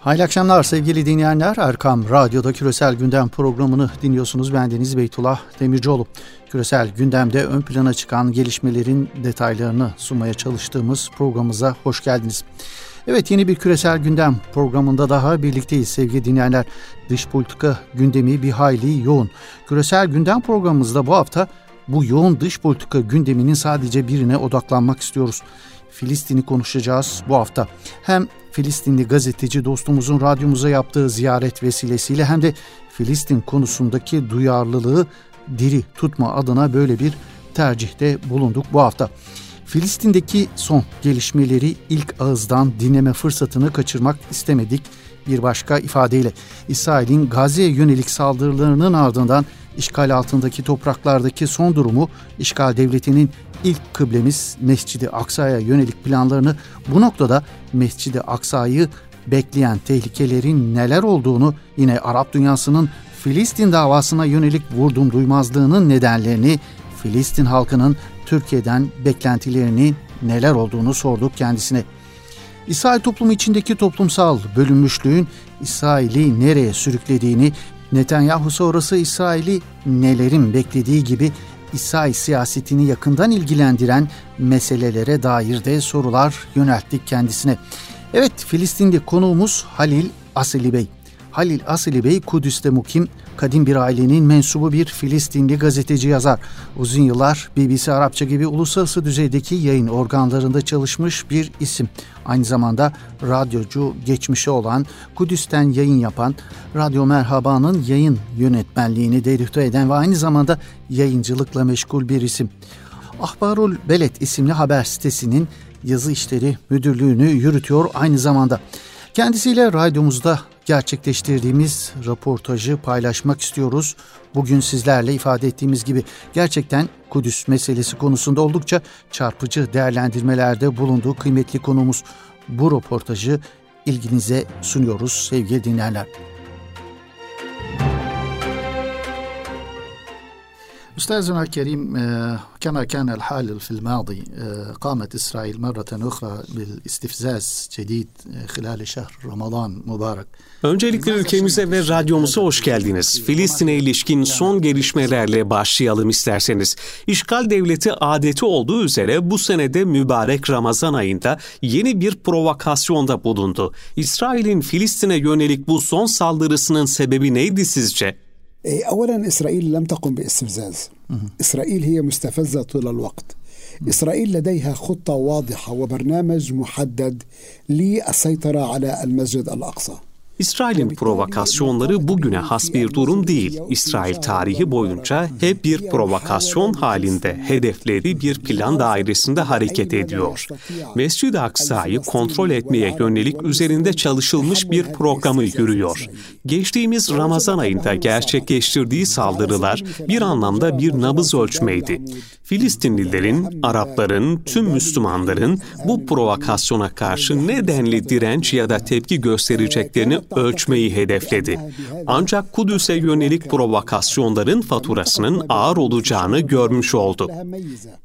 Hayırlı akşamlar sevgili dinleyenler. Erkam Radyo'da Küresel Gündem programını dinliyorsunuz. Ben Deniz Beytullah Demircioğlu. Küresel gündemde ön plana çıkan gelişmelerin detaylarını sunmaya çalıştığımız programımıza hoş geldiniz. Evet yeni bir küresel gündem programında daha birlikteyiz sevgili dinleyenler. Dış politika gündemi bir hayli yoğun. Küresel gündem programımızda bu hafta bu yoğun dış politika gündeminin sadece birine odaklanmak istiyoruz. Filistin'i konuşacağız bu hafta. Hem Filistinli gazeteci dostumuzun radyomuza yaptığı ziyaret vesilesiyle hem de Filistin konusundaki duyarlılığı diri tutma adına böyle bir tercihte bulunduk bu hafta. Filistin'deki son gelişmeleri ilk ağızdan dinleme fırsatını kaçırmak istemedik. Bir başka ifadeyle İsrail'in Gazze'ye yönelik saldırılarının ardından işgal altındaki topraklardaki son durumu işgal devletinin ilk kıblemiz Mescidi Aksa'ya yönelik planlarını bu noktada Mescidi Aksa'yı bekleyen tehlikelerin neler olduğunu yine Arap dünyasının Filistin davasına yönelik vurdum duymazlığının nedenlerini Filistin halkının Türkiye'den beklentilerini neler olduğunu sorduk kendisine. İsrail toplumu içindeki toplumsal bölünmüşlüğün İsrail'i nereye sürüklediğini, Netanyahu sonrası İsrail'i nelerin beklediği gibi İsrail siyasetini yakından ilgilendiren meselelere dair de sorular yönelttik kendisine. Evet Filistinli konuğumuz Halil Asili Bey. Halil Asili Bey Kudüs'te mukim, kadim bir ailenin mensubu bir Filistinli gazeteci yazar. Uzun yıllar BBC Arapça gibi uluslararası düzeydeki yayın organlarında çalışmış bir isim. Aynı zamanda radyocu geçmişi olan, Kudüs'ten yayın yapan, Radyo Merhaba'nın yayın yönetmenliğini devrihte eden ve aynı zamanda yayıncılıkla meşgul bir isim. Ahbarul Beled isimli haber sitesinin yazı işleri müdürlüğünü yürütüyor aynı zamanda. Kendisiyle radyomuzda gerçekleştirdiğimiz röportajı paylaşmak istiyoruz. Bugün sizlerle ifade ettiğimiz gibi gerçekten Kudüs meselesi konusunda oldukça çarpıcı değerlendirmelerde bulunduğu kıymetli konumuz. Bu röportajı ilginize sunuyoruz sevgili dinleyenler. أستاذنا الكريم كما كان الحال في الماضي قامت إسرائيل مرة أخرى بالاستفزاز جديد خلال شهر رمضان مبارك Öncelikle ülkemize ve radyomuza hoş geldiniz. Filistin'e ilişkin son gelişmelerle başlayalım isterseniz. İşgal devleti adeti olduğu üzere bu senede mübarek Ramazan ayında yeni bir provokasyonda bulundu. İsrail'in Filistin'e yönelik bu son saldırısının sebebi neydi sizce? إيه، أولا إسرائيل لم تقم باستفزاز. إسرائيل هي مستفزة طول الوقت. إسرائيل لديها خطة واضحة وبرنامج محدد للسيطرة على المسجد الأقصى. İsrail'in provokasyonları bugüne has bir durum değil. İsrail tarihi boyunca hep bir provokasyon halinde hedefleri bir plan dairesinde hareket ediyor. Mescid-i Aksa'yı kontrol etmeye yönelik üzerinde çalışılmış bir programı yürüyor. Geçtiğimiz Ramazan ayında gerçekleştirdiği saldırılar bir anlamda bir nabız ölçmeydi. Filistinlilerin, Arapların, tüm Müslümanların bu provokasyona karşı nedenli direnç ya da tepki göstereceklerini ölçmeyi hedefledi. Ancak Kudüs'e yönelik provokasyonların faturasının ağır olacağını görmüş oldu.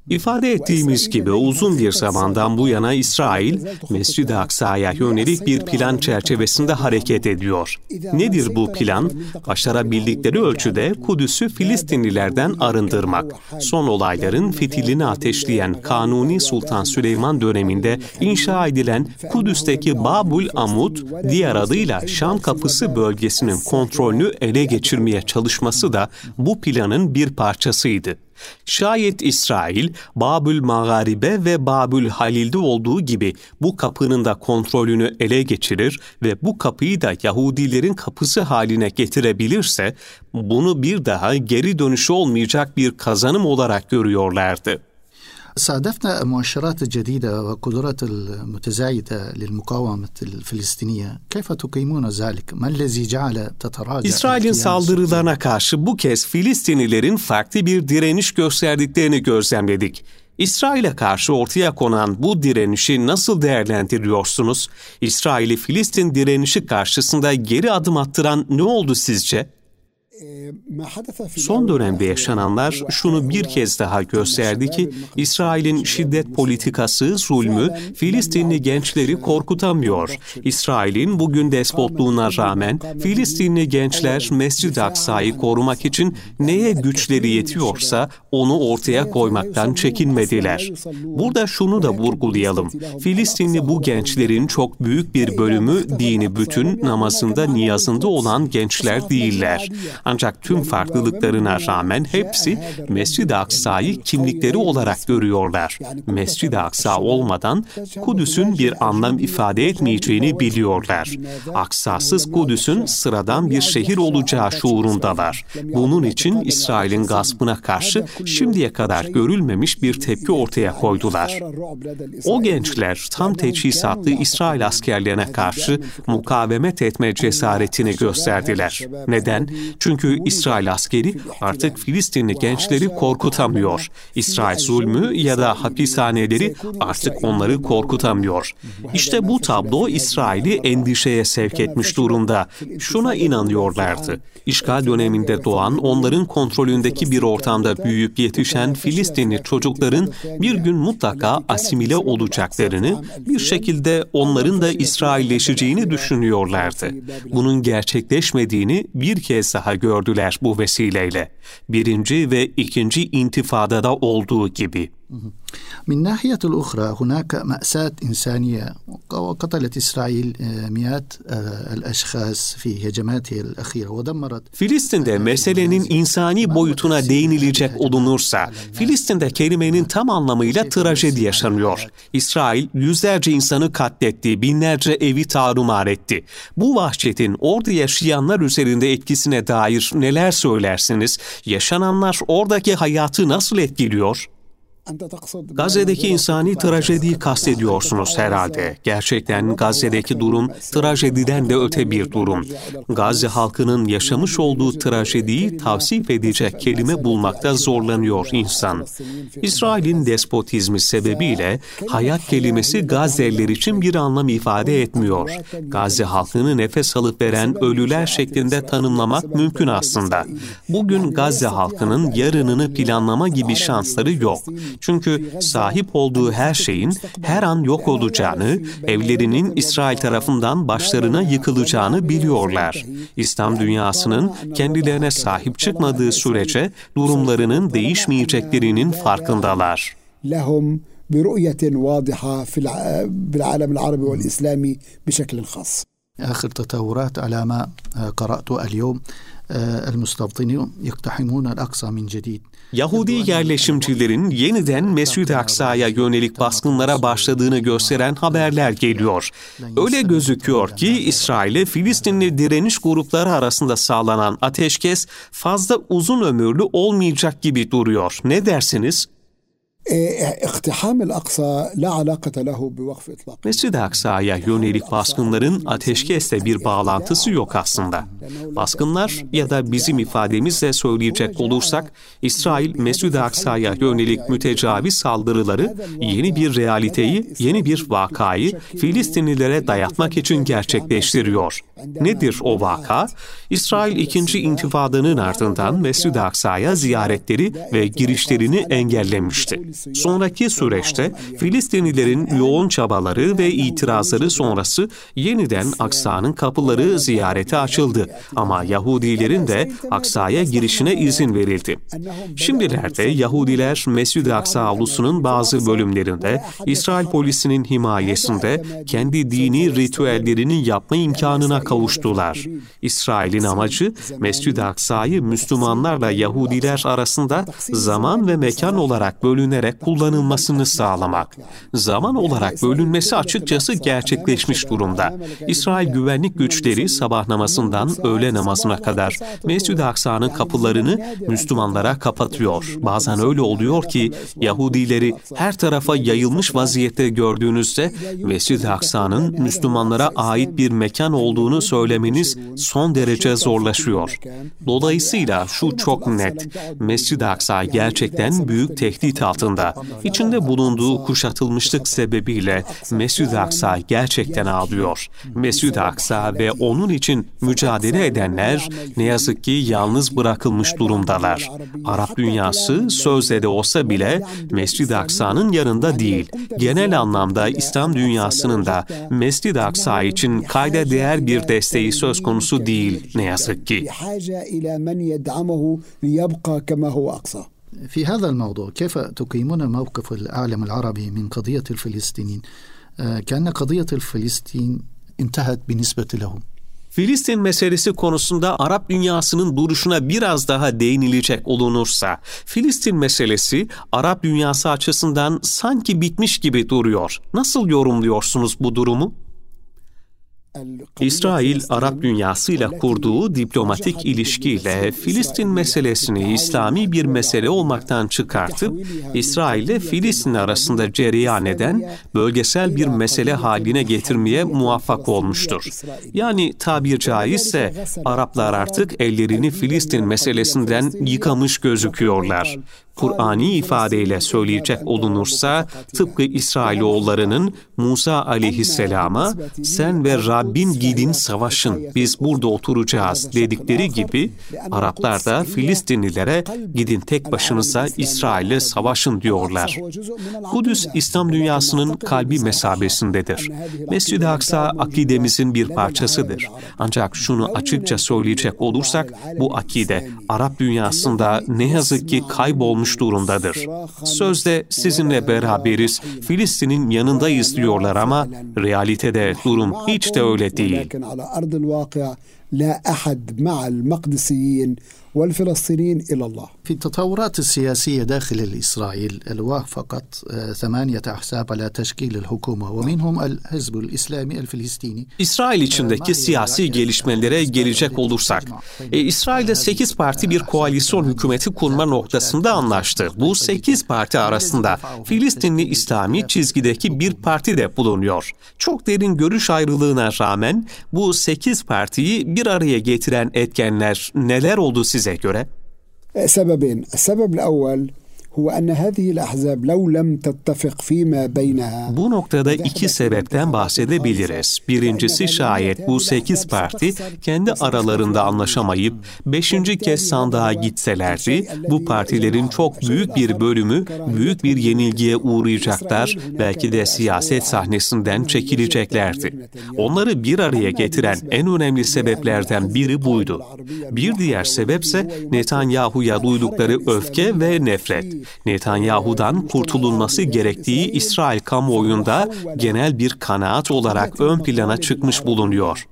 İfade ettiğimiz gibi uzun bir zamandan bu yana İsrail, Mescid-i Aksa'ya yönelik bir plan çerçevesinde hareket ediyor. Nedir bu plan? Başarabildikleri ölçüde Kudüs'ü Filistinlilerden arındırmak. Son olayların fitilini ateşleyen Kanuni Sultan Süleyman döneminde inşa edilen Kudüs'teki Babul Amud, diğer adıyla Şam Kapısı bölgesinin kontrolünü ele geçirmeye çalışması da bu planın bir parçasıydı. Şayet İsrail, Babül Mağaribe ve Babül Halil'de olduğu gibi bu kapının da kontrolünü ele geçirir ve bu kapıyı da Yahudilerin kapısı haline getirebilirse, bunu bir daha geri dönüşü olmayacak bir kazanım olarak görüyorlardı. صادفنا مؤشرات جديدة وقدرات المتزايدة للمقاومة الفلسطينية كيف تقيمون ذلك؟ ما الذي جعل تتراجع İsrail'in saldırılarına karşı bu kez Filistinlilerin farklı bir direniş gösterdiklerini gözlemledik. İsrail'e karşı ortaya konan bu direnişi nasıl değerlendiriyorsunuz? İsrail'i Filistin direnişi karşısında geri adım attıran ne oldu sizce? Son dönemde yaşananlar şunu bir kez daha gösterdi ki İsrail'in şiddet politikası, zulmü Filistinli gençleri korkutamıyor. İsrail'in bugün despotluğuna rağmen Filistinli gençler Mescid-i Aksa'yı korumak için neye güçleri yetiyorsa onu ortaya koymaktan çekinmediler. Burada şunu da vurgulayalım. Filistinli bu gençlerin çok büyük bir bölümü dini bütün namazında niyazında olan gençler değiller. Ancak tüm farklılıklarına rağmen hepsi Mescid-i Aksa'yı kimlikleri olarak görüyorlar. Mescid-i Aksa olmadan Kudüs'ün bir anlam ifade etmeyeceğini biliyorlar. Aksasız Kudüs'ün sıradan bir şehir olacağı şuurundalar. Bunun için İsrail'in gaspına karşı şimdiye kadar görülmemiş bir tepki ortaya koydular. O gençler tam teçhizatlı İsrail askerlerine karşı mukavemet etme cesaretini gösterdiler. Neden? Çünkü İsrail askeri artık Filistinli gençleri korkutamıyor. İsrail zulmü ya da hapishaneleri artık onları korkutamıyor. İşte bu tablo İsrail'i endişeye sevk etmiş durumda. Şuna inanıyorlardı. İşgal döneminde doğan, onların kontrolündeki bir ortamda büyüyüp yetişen Filistinli çocukların bir gün mutlaka asimile olacaklarını, bir şekilde onların da İsrailleşeceğini düşünüyorlardı. Bunun gerçekleşmediğini bir kez daha gördüler bu vesileyle. Birinci ve ikinci intifadada olduğu gibi. من ناحية الأخرى هناك مأساة إنسانية وقتلت إسرائيل مئات الأشخاص في هجماته الأخيرة ودمرت Filistin'de meselenin insani boyutuna değinilecek olunursa, Filistin'de kelimenin tam anlamıyla trajedi yaşanıyor. İsrail yüzlerce insanı katletti, binlerce evi tarumar etti. Bu vahşetin orada yaşayanlar üzerinde etkisine dair neler söylersiniz? Yaşananlar oradaki hayatı nasıl etkiliyor? Gazze'deki insani trajediyi kastediyorsunuz herhalde. Gerçekten Gazze'deki durum trajediden de öte bir durum. Gazze halkının yaşamış olduğu trajediyi tavsif edecek kelime bulmakta zorlanıyor insan. İsrail'in despotizmi sebebiyle hayat kelimesi Gazze'liler için bir anlam ifade etmiyor. Gazze halkını nefes alıp veren ölüler şeklinde tanımlamak mümkün aslında. Bugün Gazze halkının yarınını planlama gibi şansları yok. Çünkü sahip olduğu her şeyin her an yok olacağını, evlerinin İsrail tarafından başlarına yıkılacağını biliyorlar. İslam dünyasının kendilerine sahip çıkmadığı sürece durumlarının değişmeyeceklerinin farkındalar. لهم برؤية واضحة في بالعالم العربي والإسلامي بشكل خاص. آخر تطورات على ما قرأته اليوم المستوطنين يقتحمون الأقصى من جديد Yahudi yerleşimcilerin yeniden Mescid-i Aksa'ya yönelik baskınlara başladığını gösteren haberler geliyor. Öyle gözüküyor ki İsrail'e Filistinli direniş grupları arasında sağlanan ateşkes fazla uzun ömürlü olmayacak gibi duruyor. Ne dersiniz? Mescid-i Aksa'ya yönelik baskınların ateşkesle bir bağlantısı yok aslında. Baskınlar ya da bizim ifademizle söyleyecek olursak, İsrail Mescid-i Aksa'ya yönelik mütecaviz saldırıları yeni bir realiteyi, yeni bir vakayı Filistinlilere dayatmak için gerçekleştiriyor. Nedir o vaka? İsrail ikinci intifadanın ardından Mescid-i Aksa'ya ziyaretleri ve girişlerini engellemişti. Sonraki süreçte Filistinlilerin yoğun çabaları ve itirazları sonrası yeniden Aksa'nın kapıları ziyarete açıldı. Ama Yahudilerin de Aksa'ya girişine izin verildi. Şimdilerde Yahudiler Mescid-i Aksa avlusunun bazı bölümlerinde İsrail polisinin himayesinde kendi dini ritüellerini yapma imkanına kavuştular. İsrail'in amacı Mescid-i Aksa'yı Müslümanlarla Yahudiler arasında zaman ve mekan olarak bölünerek kullanılmasını sağlamak. Zaman olarak bölünmesi açıkçası gerçekleşmiş durumda. İsrail güvenlik güçleri sabah namazından öğle namazına kadar Mescid-i Aksa'nın kapılarını Müslümanlara kapatıyor. Bazen öyle oluyor ki Yahudileri her tarafa yayılmış vaziyette gördüğünüzde Mescid-i Aksa'nın Müslümanlara ait bir mekan olduğunu söylemeniz son derece zorlaşıyor. Dolayısıyla şu çok net. Mescid-i Aksa gerçekten büyük tehdit altında karşısında. İçinde bulunduğu kuşatılmışlık sebebiyle Mescid-i Aksa gerçekten ağlıyor. Mescid-i Aksa ve onun için mücadele edenler ne yazık ki yalnız bırakılmış durumdalar. Arap dünyası sözde de olsa bile Mescid-i Aksa'nın yanında değil. Genel anlamda İslam dünyasının da Mescid-i Aksa için kayda değer bir desteği söz konusu değil ne yazık ki. في هذا الموضوع كيف تقيمون موقف العالم العربي من قضية الفلسطينيين كأن قضية الفلسطين انتهت بالنسبة لهم Filistin meselesi konusunda Arap dünyasının duruşuna biraz daha değinilecek olunursa, Filistin meselesi Arap dünyası açısından sanki bitmiş gibi duruyor. Nasıl yorumluyorsunuz bu durumu? İsrail, Arap dünyasıyla kurduğu diplomatik ilişkiyle Filistin meselesini İslami bir mesele olmaktan çıkartıp, İsrail ile Filistin arasında cereyan eden bölgesel bir mesele haline getirmeye muvaffak olmuştur. Yani tabir caizse Araplar artık ellerini Filistin meselesinden yıkamış gözüküyorlar. Kur'ani ifadeyle söyleyecek olunursa tıpkı İsrailoğullarının Musa aleyhisselama sen ve Rabbin gidin savaşın biz burada oturacağız dedikleri gibi Araplar da Filistinlilere gidin tek başınıza İsrail'le savaşın diyorlar. Kudüs İslam dünyasının kalbi mesabesindedir. Mescid-i Aksa akidemizin bir parçasıdır. Ancak şunu açıkça söyleyecek olursak bu akide Arap dünyasında ne yazık ki kaybolmuş olmuş durumdadır. Sözde sizinle beraberiz, Filistin'in yanındayız diyorlar ama realitede durum hiç de öyle değil. لا أحد مع المقدسيين والفلسطينيين إلى الله في التطورات السياسية داخل الإسرائيل وافقت ثمانية أحزاب على تشكيل الحكومة ومنهم الحزب الإسلامي الفلسطيني İsrail içindeki siyasi gelişmelere gelecek olursak, e, İsrail'de 8 parti bir koalisyon hükümeti kurma noktasında anlaştı. Bu 8 parti arasında Filistinli İslami çizgideki bir parti de bulunuyor. Çok derin görüş ayrılığına rağmen bu 8 partiyi bir araya getiren etkenler neler oldu size göre? سببين السبب الأول هو أن هذه الأحزاب لو لم تتفق فيما بينها Bu noktada iki sebepten bahsedebiliriz. Birincisi şayet bu sekiz parti kendi aralarında anlaşamayıp beşinci kez sandığa gitselerdi, bu partilerin çok büyük bir bölümü büyük bir yenilgiye uğrayacaklar, belki de siyaset sahnesinden çekileceklerdi. Onları bir araya getiren en önemli sebeplerden biri buydu. Bir diğer sebepse Netanyahu'ya duydukları öfke ve nefret. Netanyahu'dan kurtulunması gerektiği İsrail kamuoyunda genel bir kanaat olarak ön plana çıkmış bulunuyor.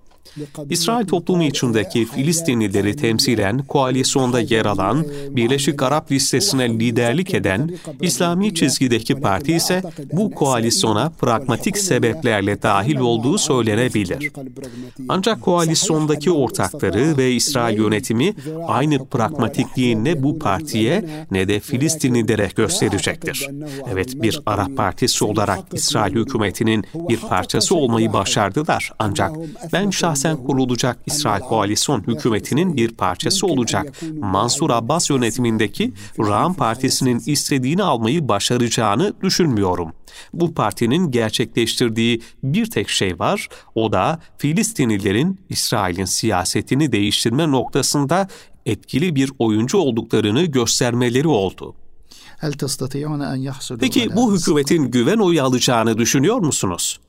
İsrail toplumu içindeki Filistinlileri temsilen koalisyonda yer alan, Birleşik Arap listesine liderlik eden İslami çizgideki parti ise bu koalisyona pragmatik sebeplerle dahil olduğu söylenebilir. Ancak koalisyondaki ortakları ve İsrail yönetimi aynı pragmatikliğin ne bu partiye ne de Filistinlilere gösterecektir. Evet bir Arap partisi olarak İsrail hükümetinin bir parçası olmayı başardılar. Ancak ben şahsen şahsen kurulacak İsrail koalisyon hükümetinin bir parçası olacak Mansur Abbas yönetimindeki Ram Partisi'nin istediğini almayı başaracağını düşünmüyorum. Bu partinin gerçekleştirdiği bir tek şey var, o da Filistinlilerin İsrail'in siyasetini değiştirme noktasında etkili bir oyuncu olduklarını göstermeleri oldu. Peki bu hükümetin güven oyu alacağını düşünüyor musunuz?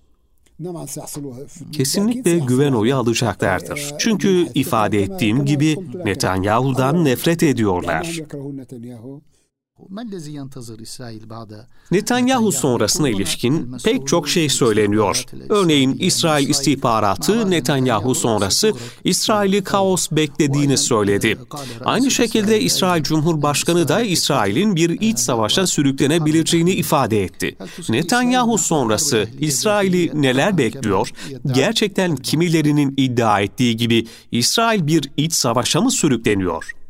Kesinlikle güven oyu alacaklardır. Çünkü ifade ettiğim gibi Netanyahu'dan nefret ediyorlar. Netanyahu sonrasına ilişkin pek çok şey söyleniyor. Örneğin İsrail istihbaratı Netanyahu sonrası İsrail'i kaos beklediğini söyledi. Aynı şekilde İsrail Cumhurbaşkanı da İsrail'in bir iç savaşa sürüklenebileceğini ifade etti. Netanyahu sonrası İsrail'i neler bekliyor? Gerçekten kimilerinin iddia ettiği gibi İsrail bir iç savaşa mı sürükleniyor?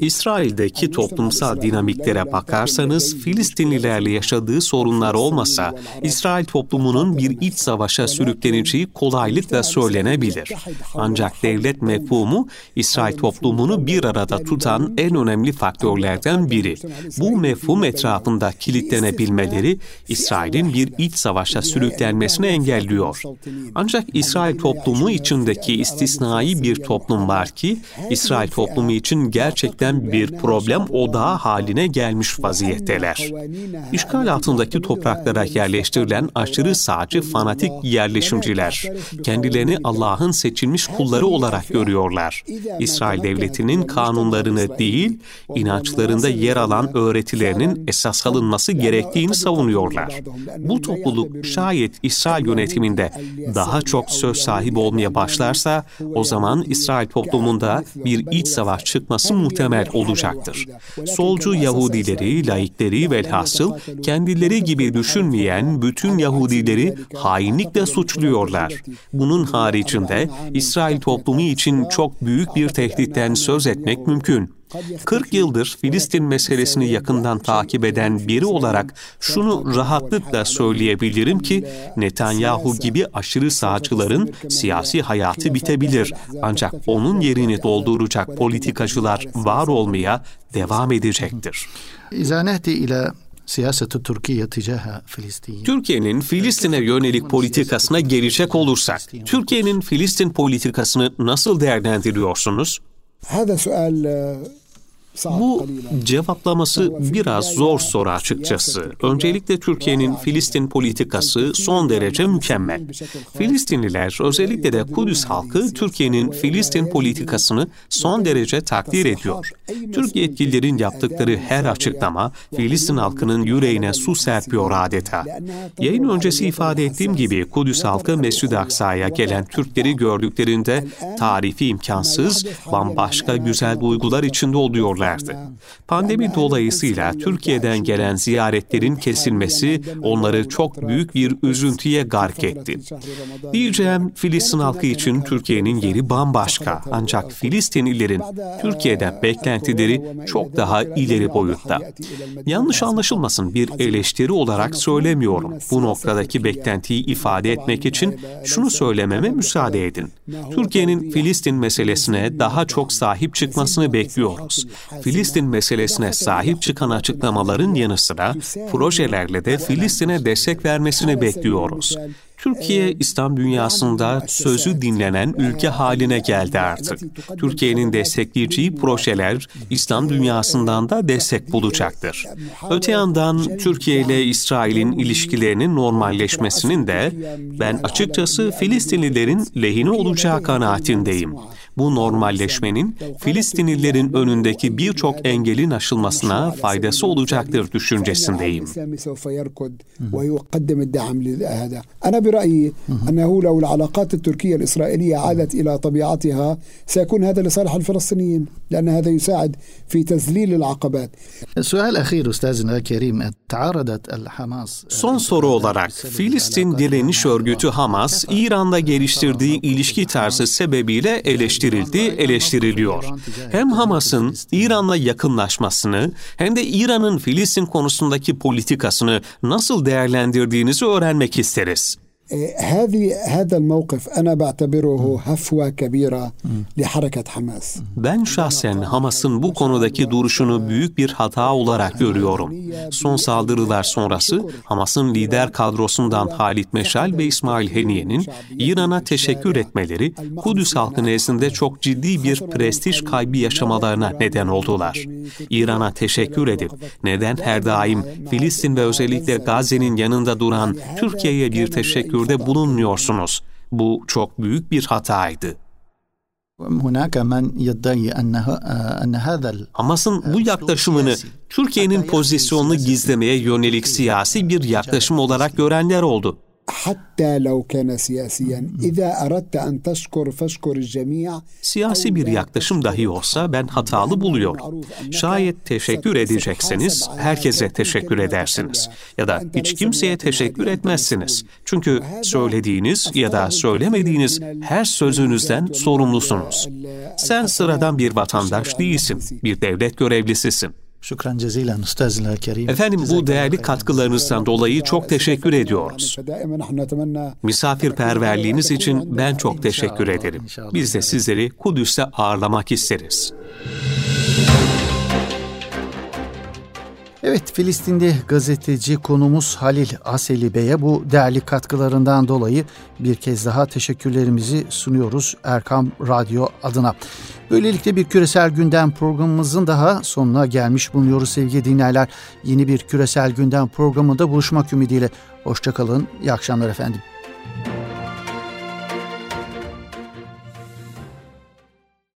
İsrail'deki toplumsal dinamiklere bakarsanız Filistinlilerle yaşadığı sorunlar olmasa İsrail toplumunun bir iç savaşa sürükleneceği kolaylıkla söylenebilir. Ancak devlet mefhumu İsrail toplumunu bir arada tutan en önemli faktörlerden biri. Bu mefhum etrafında kilitlenebilmeleri İsrail'in bir iç savaşa sürüklenmesini engelliyor. Ancak İsrail toplumu içindeki istisnai bir toplum var ki İsrail toplumu için gerçekten bir problem odağı haline gelmiş vaziyetteler. İşgal altındaki topraklara yerleştirilen aşırı sağcı fanatik yerleşimciler kendilerini Allah'ın seçilmiş kulları olarak görüyorlar. İsrail devletinin kanunlarını değil, inançlarında yer alan öğretilerinin esas alınması gerektiğini savunuyorlar. Bu topluluk şayet İsrail yönetiminde daha çok söz sahibi olmaya başlarsa o zaman İsrail toplumunda bir iç savaş çıkması muhtemel olacaktır. Solcu Yahudileri, laikleri velhasıl kendileri gibi düşünmeyen bütün Yahudileri hainlikle suçluyorlar. Bunun haricinde İsrail toplumu için çok büyük bir tehditten söz etmek mümkün. 40 yıldır Filistin meselesini yakından takip eden biri olarak şunu rahatlıkla söyleyebilirim ki Netanyahu gibi aşırı sağcıların siyasi hayatı bitebilir. Ancak onun yerini dolduracak politikacılar var olmaya devam edecektir. İzanehti ile siyaseti Türkiye ticaha Filistin. Türkiye'nin Filistin'e yönelik politikasına gelecek olursak, Türkiye'nin Filistin politikasını nasıl değerlendiriyorsunuz? Bu cevaplaması biraz zor soru açıkçası. Öncelikle Türkiye'nin Filistin politikası son derece mükemmel. Filistinliler, özellikle de Kudüs halkı Türkiye'nin Filistin politikasını son derece takdir ediyor. Türk yetkililerin yaptıkları her açıklama Filistin halkının yüreğine su serpiyor adeta. Yayın öncesi ifade ettiğim gibi Kudüs halkı Mescid-i Aksa'ya gelen Türkleri gördüklerinde tarifi imkansız, bambaşka güzel duygular içinde oluyorlar verdi. Pandemi dolayısıyla Türkiye'den gelen ziyaretlerin kesilmesi onları çok büyük bir üzüntüye gark etti. Diyeceğim Filistin halkı için Türkiye'nin yeri bambaşka ancak Filistinlilerin Türkiye'den beklentileri çok daha ileri boyutta. Yanlış anlaşılmasın bir eleştiri olarak söylemiyorum. Bu noktadaki beklentiyi ifade etmek için şunu söylememe müsaade edin. Türkiye'nin Filistin meselesine daha çok sahip çıkmasını bekliyoruz. Filistin meselesine sahip çıkan açıklamaların yanı sıra projelerle de Filistin'e destek vermesini bekliyoruz. Türkiye İslam dünyasında sözü dinlenen ülke haline geldi artık. Türkiye'nin destekleyeceği projeler İslam dünyasından da destek bulacaktır. Öte yandan Türkiye ile İsrail'in ilişkilerinin normalleşmesinin de ben açıkçası Filistinlilerin lehine olacağı kanaatindeyim. Bu normalleşmenin Filistinlilerin önündeki birçok engelin aşılmasına faydası olacaktır düşüncesindeyim. Hı. برأيي أنه لو العلاقات التركية الإسرائيلية عادت إلى طبيعتها سيكون هذا لصالح الفلسطينيين لأن هذا يساعد في تذليل العقبات. السؤال الأخير أستاذنا الكريم تعارضت الحماس Son soru olarak Filistin Direniş Örgütü Hamas, İran'la geliştirdiği ilişki tarzı sebebiyle eleştirildi, eleştiriliyor. Hem Hamas'ın İran'la yakınlaşmasını hem de İran'ın Filistin konusundaki politikasını nasıl değerlendirdiğinizi öğrenmek isteriz. هذه هذا الموقف أنا بعتبره هفوة كبيرة لحركة حماس. Ben şahsen Hamas'ın bu konudaki duruşunu büyük bir hata olarak görüyorum. Son saldırılar sonrası Hamas'ın lider kadrosundan Halit Meşal ve İsmail Heniye'nin İran'a teşekkür etmeleri Kudüs halkı nezdinde çok ciddi bir prestij kaybı yaşamalarına neden oldular. İran'a teşekkür edip neden her daim Filistin ve özellikle Gazze'nin yanında duran Türkiye'ye bir teşekkür teşekkürde bulunmuyorsunuz. Bu çok büyük bir hataydı. Hamas'ın bu yaklaşımını Türkiye'nin pozisyonunu gizlemeye yönelik siyasi bir yaklaşım olarak görenler oldu حتى لو كان سياسيا إذا أردت أن تشكر فاشكر الجميع Siyasi bir yaklaşım dahi olsa ben hatalı buluyorum. Şayet teşekkür edecekseniz herkese teşekkür edersiniz. Ya da hiç kimseye teşekkür etmezsiniz. Çünkü söylediğiniz ya da söylemediğiniz her sözünüzden sorumlusunuz. Sen sıradan bir vatandaş değilsin, bir devlet görevlisisin. Şükran cezilen Üstazil Kerim. Efendim bu değerli katkılarınızdan dolayı çok teşekkür ediyoruz. Misafirperverliğiniz için ben çok teşekkür ederim. Biz de sizleri Kudüs'te ağırlamak isteriz. Evet Filistin'de gazeteci konumuz Halil Aseli Bey'e bu değerli katkılarından dolayı bir kez daha teşekkürlerimizi sunuyoruz Erkam Radyo adına. Böylelikle bir küresel gündem programımızın daha sonuna gelmiş bulunuyoruz sevgili dinleyenler. Yeni bir küresel gündem programında buluşmak ümidiyle. Hoşçakalın, iyi akşamlar efendim.